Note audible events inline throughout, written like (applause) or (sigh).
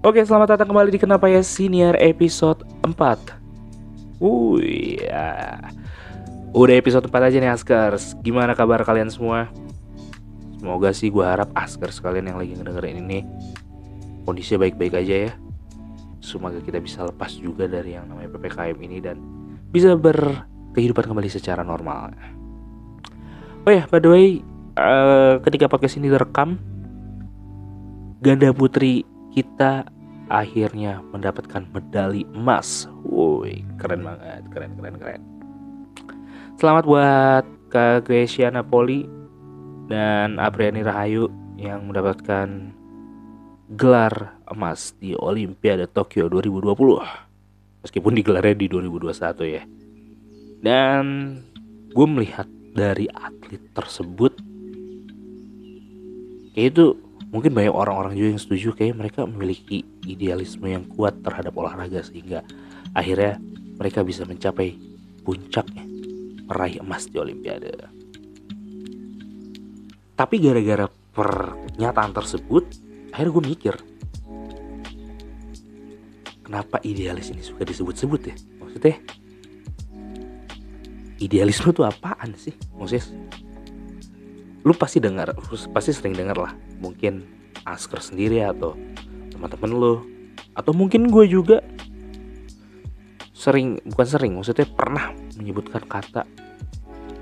Oke, selamat datang kembali di Kenapa Ya Senior episode 4 Wih, ya. Udah episode 4 aja nih Askers Gimana kabar kalian semua? Semoga sih gue harap Askers kalian yang lagi ngedengerin ini Kondisinya baik-baik aja ya Semoga kita bisa lepas juga dari yang namanya PPKM ini Dan bisa berkehidupan kembali secara normal Oh ya, by the way uh, Ketika podcast ini direkam Ganda putri kita akhirnya mendapatkan medali emas. Woi, keren banget, keren keren keren. Selamat buat Kak Grecia Napoli dan Apriani Rahayu yang mendapatkan gelar emas di Olimpiade Tokyo 2020. Meskipun digelarnya di 2021 ya. Dan gue melihat dari atlet tersebut kayak itu mungkin banyak orang-orang juga yang setuju kayak mereka memiliki idealisme yang kuat terhadap olahraga sehingga akhirnya mereka bisa mencapai puncaknya meraih emas di Olimpiade. Tapi gara-gara pernyataan tersebut, akhirnya gue mikir, kenapa idealis ini suka disebut-sebut ya? Maksudnya, idealisme itu apaan sih? Maksudnya, lu pasti dengar, pasti sering dengar lah mungkin Asker sendiri atau teman-teman lo atau mungkin gue juga. Sering bukan sering maksudnya pernah menyebutkan kata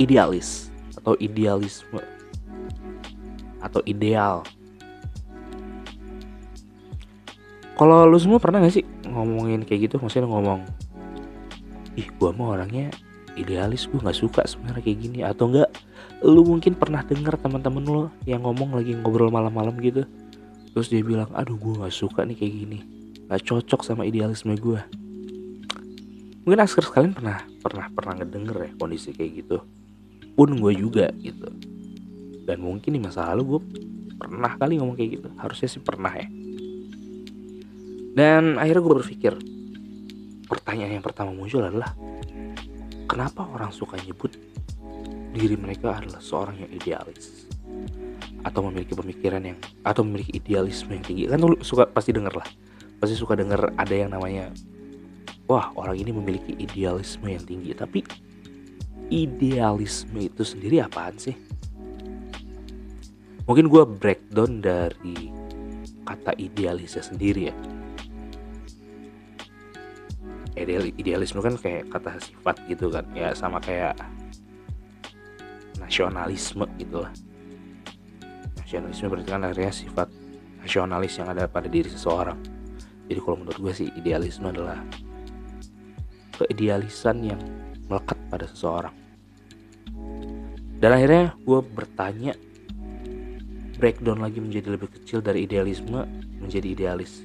idealis atau idealisme atau ideal. Kalau lu semua pernah gak sih ngomongin kayak gitu? Maksudnya ngomong ih gue mau orangnya idealis gue nggak suka sebenarnya kayak gini. Atau enggak lu mungkin pernah denger teman-teman lo yang ngomong lagi ngobrol malam-malam gitu. Terus dia bilang aduh gue nggak suka nih kayak gini. Nggak cocok sama idealisme gue mungkin asker sekalian pernah pernah pernah ngedenger ya kondisi kayak gitu. Pun gue juga gitu. Dan mungkin di masa lalu gue pernah kali ngomong kayak gitu. Harusnya sih pernah ya. Dan akhirnya gue berpikir pertanyaan yang pertama muncul adalah kenapa orang suka nyebut diri mereka adalah seorang yang idealis? Atau memiliki pemikiran yang atau memiliki idealisme yang tinggi? Kan lu suka pasti denger lah. Pasti suka denger ada yang namanya wah orang ini memiliki idealisme yang tinggi. Tapi idealisme itu sendiri apaan sih? Mungkin gue breakdown dari kata idealisnya sendiri ya ideal idealisme kan kayak kata sifat gitu kan. Ya sama kayak nasionalisme gitu lah. Nasionalisme berarti kan akhirnya sifat nasionalis yang ada pada diri seseorang. Jadi kalau menurut gue sih idealisme adalah keidealisan yang melekat pada seseorang. Dan akhirnya gue bertanya breakdown lagi menjadi lebih kecil dari idealisme menjadi idealis.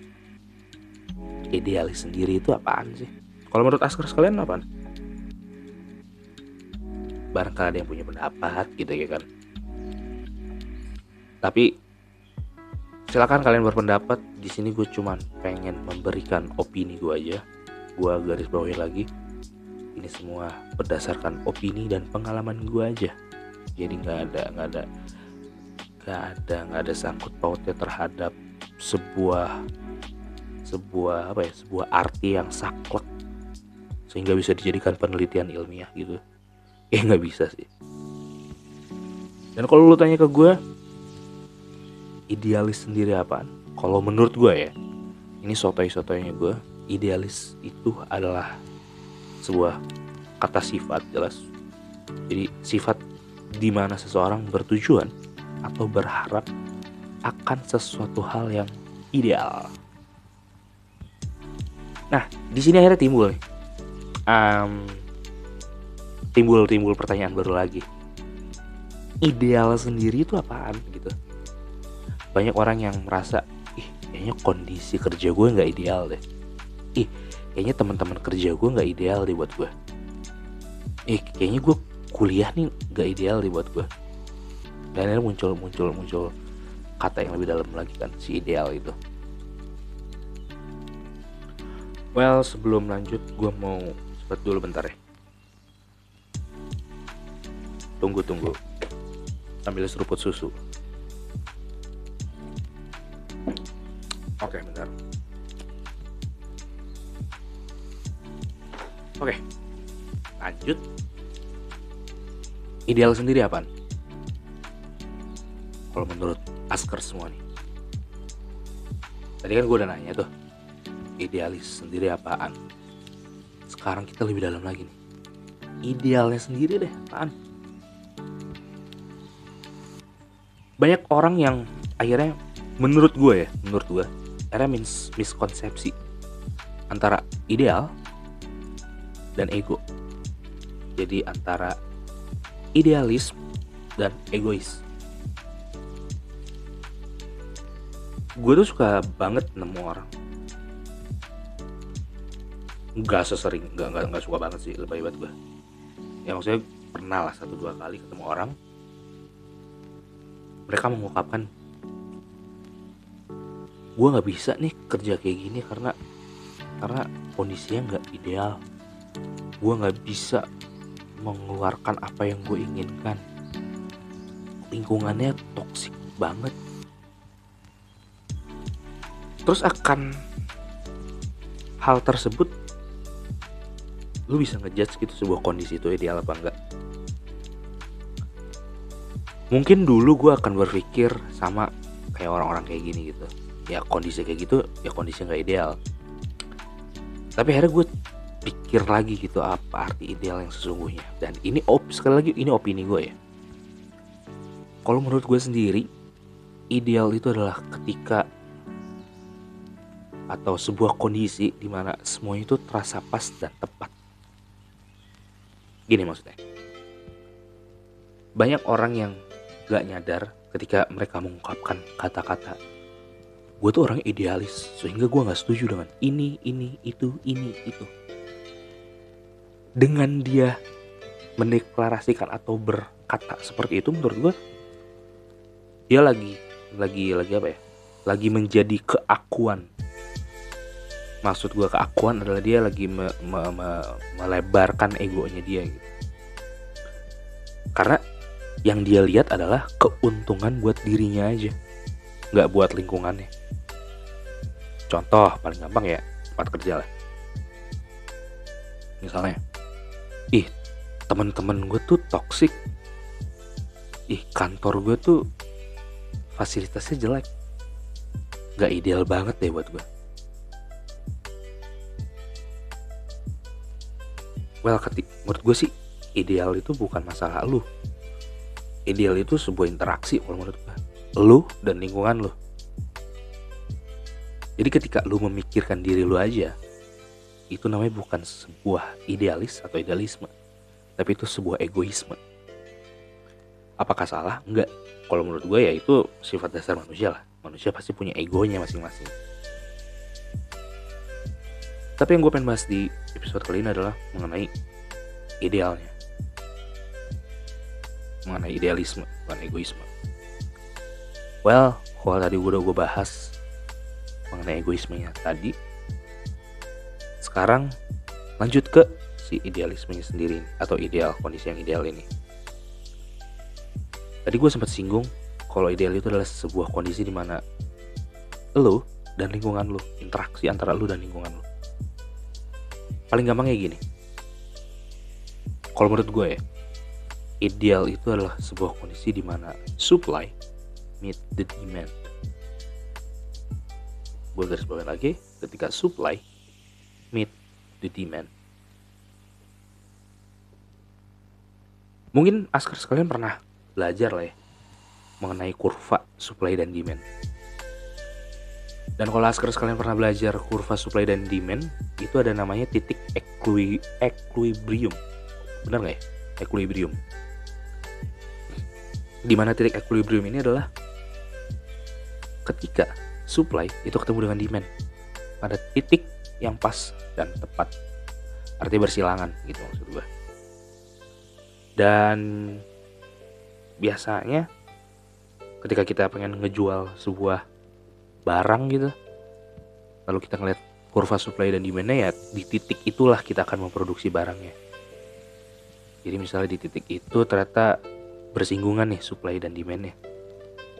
Idealis sendiri itu apaan sih kalau menurut Asker sekalian apaan? Barangkali ada yang punya pendapat gitu ya kan. Tapi silakan kalian berpendapat. Di sini gue cuman pengen memberikan opini gue aja. Gue garis bawahi lagi. Ini semua berdasarkan opini dan pengalaman gue aja. Jadi nggak ada nggak ada nggak ada nggak ada sangkut pautnya terhadap sebuah sebuah apa ya sebuah arti yang saklek sehingga bisa dijadikan penelitian ilmiah gitu. Ya nggak bisa sih. Dan kalau lu tanya ke gue idealis sendiri apaan? Kalau menurut gue ya ini sotoy-sotoynya gue idealis itu adalah sebuah kata sifat jelas. Jadi sifat di mana seseorang bertujuan atau berharap akan sesuatu hal yang ideal. Nah, di sini akhirnya timbul nih um, timbul timbul pertanyaan baru lagi. Ideal sendiri itu apaan gitu? Banyak orang yang merasa ih kayaknya kondisi kerja gue nggak ideal deh. Ih kayaknya teman-teman kerja gue nggak ideal deh buat gue. Ih kayaknya gue kuliah nih nggak ideal deh buat gue. Dan ini muncul muncul muncul kata yang lebih dalam lagi kan si ideal itu. Well sebelum lanjut gue mau Cepat dulu bentar ya. Tunggu tunggu. ambil seruput susu. Oke, bentar. Oke. Lanjut. Ideal sendiri apaan? Kalau menurut asker semua nih. Tadi kan gue udah nanya tuh. Idealis sendiri apaan? Sekarang kita lebih dalam lagi nih. Idealnya sendiri deh, apaan? Banyak orang yang akhirnya menurut gue ya, menurut gue, akhirnya mis miskonsepsi antara ideal dan ego. Jadi antara idealis dan egois. Gue tuh suka banget nemu orang. Gak sesering, gak, gak, gak suka banget sih lebih banget gue. Ya maksudnya pernah lah satu dua kali ketemu orang. Mereka mengungkapkan gue nggak bisa nih kerja kayak gini karena karena kondisinya nggak ideal gue nggak bisa mengeluarkan apa yang gue inginkan lingkungannya toksik banget terus akan hal tersebut lu bisa ngejudge gitu sebuah kondisi itu ideal apa enggak? Mungkin dulu gue akan berpikir sama kayak orang-orang kayak gini gitu. Ya kondisi kayak gitu ya kondisi nggak ideal. Tapi akhirnya gue pikir lagi gitu apa arti ideal yang sesungguhnya? Dan ini op sekali lagi ini opini gue ya. Kalau menurut gue sendiri ideal itu adalah ketika atau sebuah kondisi di mana semuanya itu terasa pas dan tepat gini maksudnya. Banyak orang yang gak nyadar ketika mereka mengungkapkan kata-kata gue tuh orang idealis sehingga gue nggak setuju dengan ini ini itu ini itu. Dengan dia mendeklarasikan atau berkata seperti itu menurut gue dia lagi lagi lagi apa ya? Lagi menjadi keakuan maksud gue keakuan adalah dia lagi me, me, me, melebarkan egonya dia gitu. Karena yang dia lihat adalah keuntungan buat dirinya aja nggak buat lingkungannya. Contoh paling gampang ya tempat kerja lah. Misalnya ih teman-teman gue tuh toxic. Ih kantor gue tuh fasilitasnya jelek. Gak ideal banget deh buat gue well ketik menurut gue sih ideal itu bukan masalah lu ideal itu sebuah interaksi kalau menurut gue lu dan lingkungan lu jadi ketika lu memikirkan diri lu aja itu namanya bukan sebuah idealis atau idealisme, tapi itu sebuah egoisme. Apakah salah? Enggak. Kalau menurut gue ya itu sifat dasar manusia lah. Manusia pasti punya egonya masing-masing. Tapi yang gue pengen bahas di episode kali ini adalah mengenai idealnya. Mengenai idealisme, bukan egoisme. Well, kalau tadi gue udah gue bahas mengenai egoismenya tadi, sekarang lanjut ke si idealismenya sendiri atau ideal kondisi yang ideal ini. Tadi gue sempat singgung kalau ideal itu adalah sebuah kondisi di mana lo dan lingkungan lo, interaksi antara lo dan lingkungan lo. Paling gampang kayak gini. Kalau menurut gue ya, ideal itu adalah sebuah kondisi di mana supply meet the demand. Gue garis bawah lagi, ketika supply meet the demand. Mungkin askar sekalian pernah belajar lah ya mengenai kurva supply dan demand. Dan kalau askar sekalian pernah belajar kurva supply dan demand, itu ada namanya titik equi equilibrium. Benar nggak ya? Equilibrium. Di mana titik equilibrium ini adalah ketika supply itu ketemu dengan demand pada titik yang pas dan tepat artinya bersilangan gitu maksud gue dan biasanya ketika kita pengen ngejual sebuah barang gitu. Lalu kita ngeliat kurva supply dan demandnya ya di titik itulah kita akan memproduksi barangnya. Jadi misalnya di titik itu ternyata bersinggungan nih supply dan demandnya.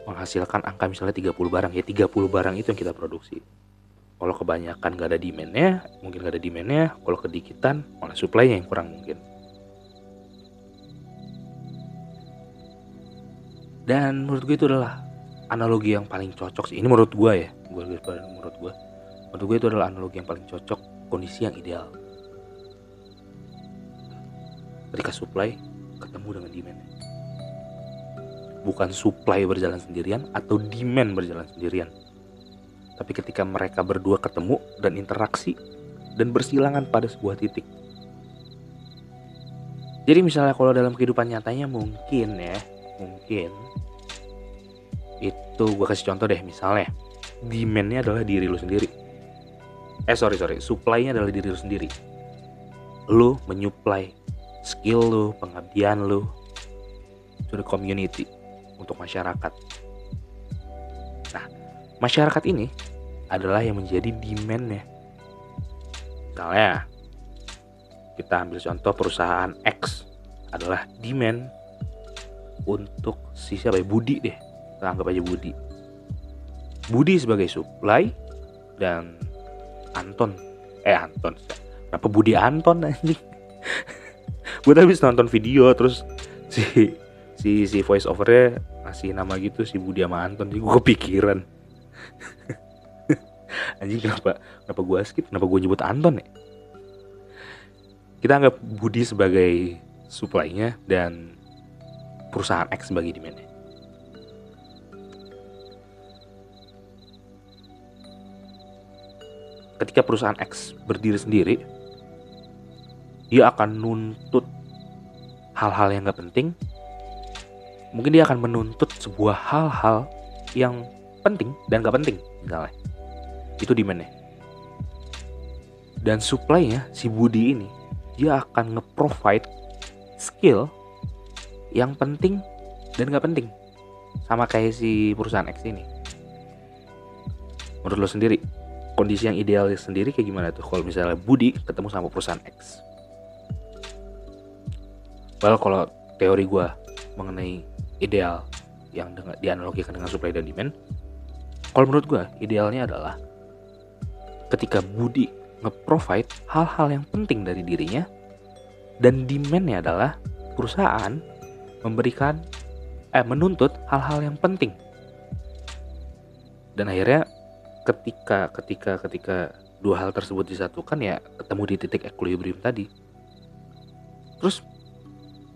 Menghasilkan angka misalnya 30 barang ya 30 barang itu yang kita produksi. Kalau kebanyakan gak ada demandnya mungkin gak ada demandnya. Kalau kedikitan malah supply-nya yang kurang mungkin. Dan menurut gue itu adalah analogi yang paling cocok sih. Ini menurut gue ya gue menurut gue menurut gue itu adalah analogi yang paling cocok kondisi yang ideal. Ketika supply ketemu dengan demand. Bukan supply berjalan sendirian atau demand berjalan sendirian. Tapi ketika mereka berdua ketemu dan interaksi dan bersilangan pada sebuah titik. Jadi misalnya kalau dalam kehidupan nyatanya mungkin ya mungkin itu gue kasih contoh deh misalnya demandnya adalah diri lu sendiri. Eh sorry sorry supply-nya adalah diri lu sendiri. Lu menyuplai skill lu pengabdian lu to the community untuk masyarakat. Nah masyarakat ini adalah yang menjadi demandnya. Misalnya kita ambil contoh perusahaan X adalah demand untuk si siapa ya? Budi deh kita anggap aja Budi. Budi sebagai supply dan Anton. Eh Anton. Kenapa Budi Anton anjing? (laughs) Gue habis nonton video terus si si si voice overnya ngasih nama gitu si Budi sama Anton. Jadi gue kepikiran. (laughs) Anjing kenapa kenapa gue skip? Kenapa gue nyebut Anton ya? Kita anggap Budi sebagai supply-nya dan perusahaan X sebagai demand-nya. Ketika perusahaan X berdiri sendiri, dia akan nuntut hal-hal yang gak penting. Mungkin dia akan menuntut sebuah hal-hal yang penting dan gak penting, misalnya. Itu demand-nya. Dan supply-nya, si Budi ini, dia akan nge-provide skill yang penting dan gak penting sama kayak si perusahaan X ini menurut lo sendiri kondisi yang ideal sendiri kayak gimana tuh? Kalau misalnya Budi ketemu sama perusahaan X. Well kalau teori gue mengenai ideal yang dengan, dianalogikan dengan supply dan demand kalau menurut gue idealnya adalah ketika Budi nge-provide hal-hal yang penting dari dirinya dan demandnya adalah perusahaan memberikan eh menuntut hal-hal yang penting. Dan akhirnya ketika ketika ketika dua hal tersebut disatukan ya ketemu di titik equilibrium tadi. Terus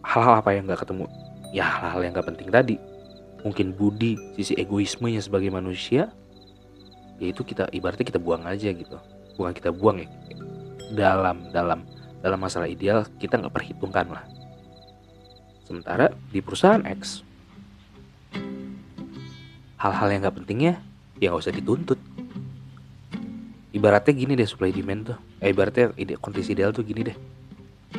hal-hal apa yang nggak ketemu? Ya hal-hal yang nggak penting tadi. Mungkin budi sisi egoismenya sebagai manusia ya itu kita ibaratnya kita buang aja gitu. Bukan kita buang ya. Dalam dalam dalam masalah ideal kita nggak perhitungkan lah. Sementara di perusahaan X, hal-hal yang gak pentingnya ya gak usah dituntut. Ibaratnya gini deh supply demand tuh. Eh, ibaratnya ide, kondisi ideal tuh gini deh.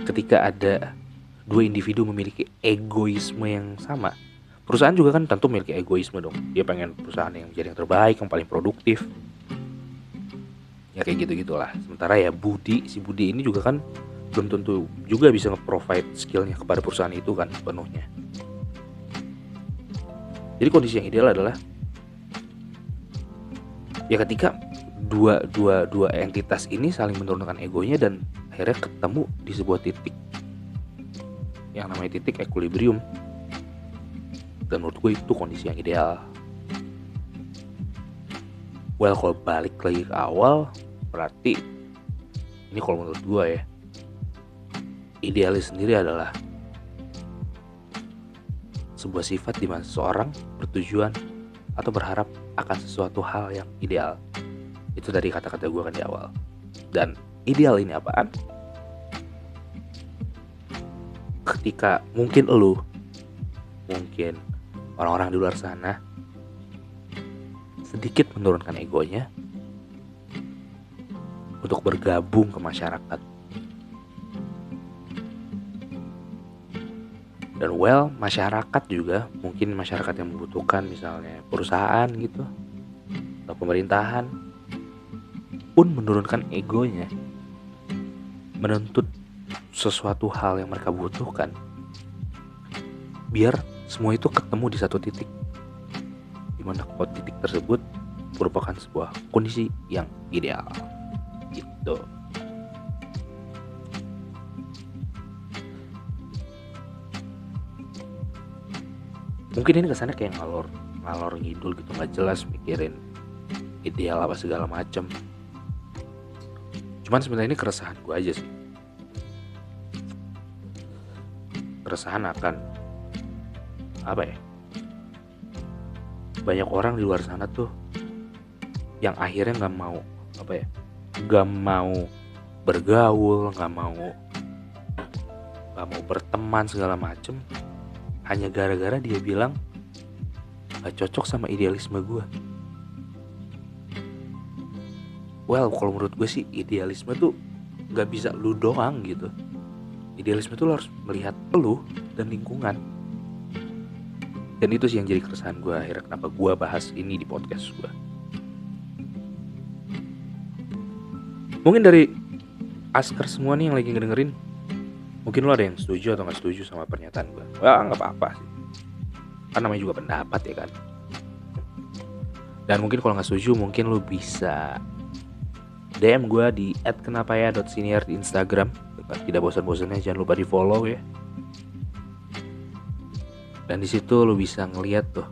Ketika ada dua individu memiliki egoisme yang sama, perusahaan juga kan tentu memiliki egoisme dong. Dia pengen perusahaan yang jadi yang terbaik, yang paling produktif. Ya kayak gitu gitulah. Sementara ya Budi, si Budi ini juga kan belum tentu juga bisa nge-provide skillnya kepada perusahaan itu kan penuhnya. Jadi kondisi yang ideal adalah ya ketika dua dua dua entitas ini saling menurunkan egonya dan akhirnya ketemu di sebuah titik. Yang namanya titik equilibrium. Dan menurut gue itu kondisi yang ideal. Well kalau balik lagi ke awal berarti ini kalau menurut gue ya idealis sendiri adalah sebuah sifat di mana seseorang bertujuan atau berharap akan sesuatu hal yang ideal. Itu dari kata-kata gue kan di awal. Dan ideal ini apaan? Ketika mungkin lu, mungkin orang-orang di luar sana sedikit menurunkan egonya untuk bergabung ke masyarakat dan well masyarakat juga mungkin masyarakat yang membutuhkan misalnya perusahaan gitu atau pemerintahan pun menurunkan egonya. Menuntut sesuatu hal yang mereka butuhkan biar semua itu ketemu di satu titik. Di mana titik tersebut merupakan sebuah kondisi yang ideal. Gitu. Mungkin ini kesannya kayak ngalor ngalor ngidul gitu nggak jelas mikirin ideal apa segala macem cuman sebenarnya ini keresahan gue aja sih keresahan akan apa ya banyak orang di luar sana tuh yang akhirnya nggak mau apa ya nggak mau bergaul nggak mau nggak mau berteman segala macem hanya gara-gara dia bilang gak cocok sama idealisme gue. Well, kalau menurut gue sih idealisme tuh gak bisa lu doang gitu. Idealisme tuh lo harus melihat lu dan lingkungan. Dan itu sih yang jadi keresahan gue akhirnya kenapa gue bahas ini di podcast gue. Mungkin dari asker semua nih yang lagi ngedengerin mungkin lo ada yang setuju atau nggak setuju sama pernyataan gue wah nggak apa-apa sih kan namanya juga pendapat ya kan dan mungkin kalau nggak setuju mungkin lo bisa DM gue di @kenapaya.senior di Instagram. Tidak bosan-bosannya jangan lupa di follow ya. Dan di situ lo bisa ngeliat tuh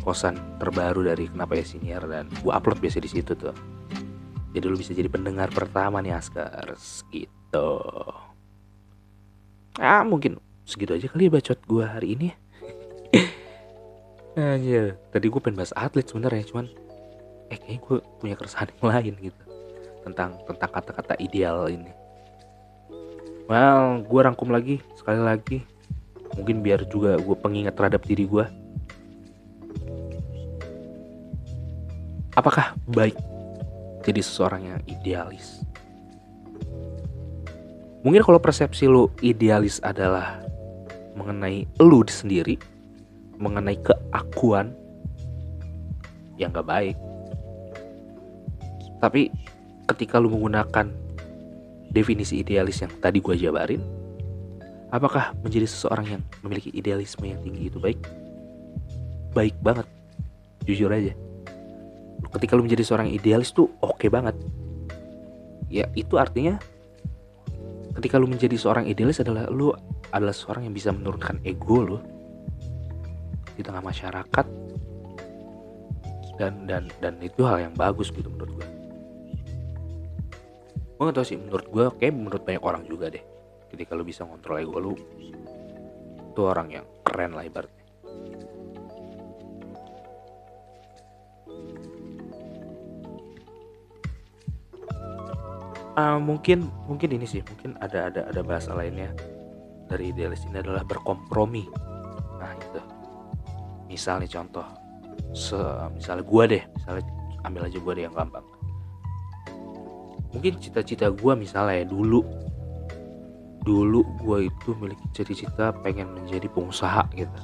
kosan terbaru dari kenapa ya senior dan gue upload biasa di situ tuh. Jadi lo bisa jadi pendengar pertama nih Askers gitu ah mungkin segitu aja kali ya bacot gue hari ini. (laughs) Aja tadi gue pengen bahas atlet sebenarnya cuman eh kayaknya gue punya keresahan yang lain gitu. Tentang tentang kata-kata ideal ini. Well gue rangkum lagi sekali lagi. Mungkin biar juga gue pengingat terhadap diri gue apakah baik jadi seseorang yang idealis? Mungkin kalau persepsi lu idealis adalah mengenai lu sendiri, mengenai keakuan yang gak baik. Tapi ketika lu menggunakan definisi idealis yang tadi gue jabarin, apakah menjadi seseorang yang memiliki idealisme yang tinggi itu baik? Baik banget, jujur aja. Ketika lu menjadi seorang idealis tuh oke okay banget. Ya itu artinya ketika lu menjadi seorang idealis adalah lu adalah seorang yang bisa menurunkan ego lu di tengah masyarakat dan dan dan itu hal yang bagus gitu menurut gue gue gak tau sih menurut gue kayak menurut banyak orang juga deh. Ketika lu bisa ngontrol ego lu itu orang yang keren lah ibaratnya. Uh, mungkin mungkin ini sih mungkin ada ada ada bahasa lainnya. Dari idealis ini adalah berkompromi. Nah itu misal nih contoh se misalnya gue deh misalnya ambil aja gue deh yang gampang mungkin cita-cita gue misalnya ya dulu. Dulu gue itu memiliki cita-cita pengen menjadi pengusaha gitu.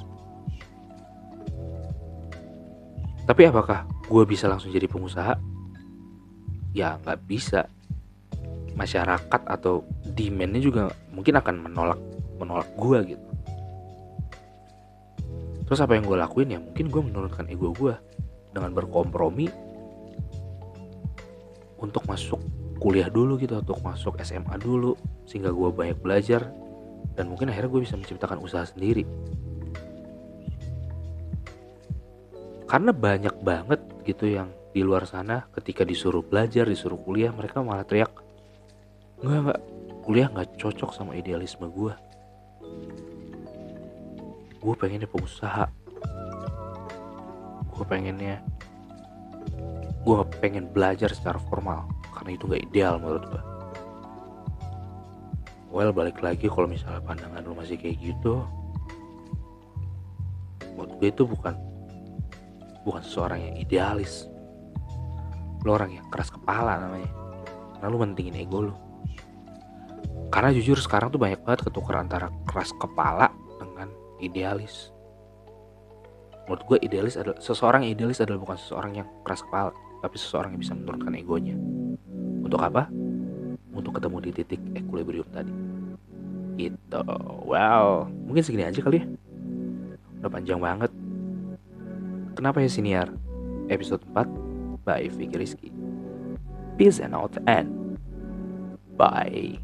Tapi apakah gue bisa langsung jadi pengusaha? Ya nggak bisa. Masyarakat atau demandnya juga mungkin akan menolak menolak gue gitu. Terus apa yang gue lakuin ya? Mungkin gue menurunkan ego gue dengan berkompromi untuk masuk kuliah dulu gitu untuk masuk SMA dulu sehingga gue banyak belajar dan mungkin akhirnya gue bisa menciptakan usaha sendiri karena banyak banget gitu yang di luar sana ketika disuruh belajar disuruh kuliah mereka malah teriak Enggak, enggak. Kuliah nggak cocok sama idealisme gue. Gue pengennya pengusaha. Gue pengennya... Gue pengen belajar secara formal. Karena itu gak ideal menurut gue. Well, balik lagi kalau misalnya pandangan lu masih kayak gitu. Buat gue itu bukan bukan seseorang yang idealis. Lo orang yang keras kepala namanya. Karena lu mentingin ego lu karena jujur sekarang tuh banyak banget ketukar antara keras kepala dengan idealis menurut gue idealis adalah seseorang yang idealis adalah bukan seseorang yang keras kepala tapi seseorang yang bisa menurunkan egonya untuk apa? Untuk ketemu di titik equilibrium tadi. Gitu. Wow mungkin segini aja kali ya. Udah panjang banget. Kenapa ya siniar? Episode 4 by Vicky Rizky. Peace and out and bye.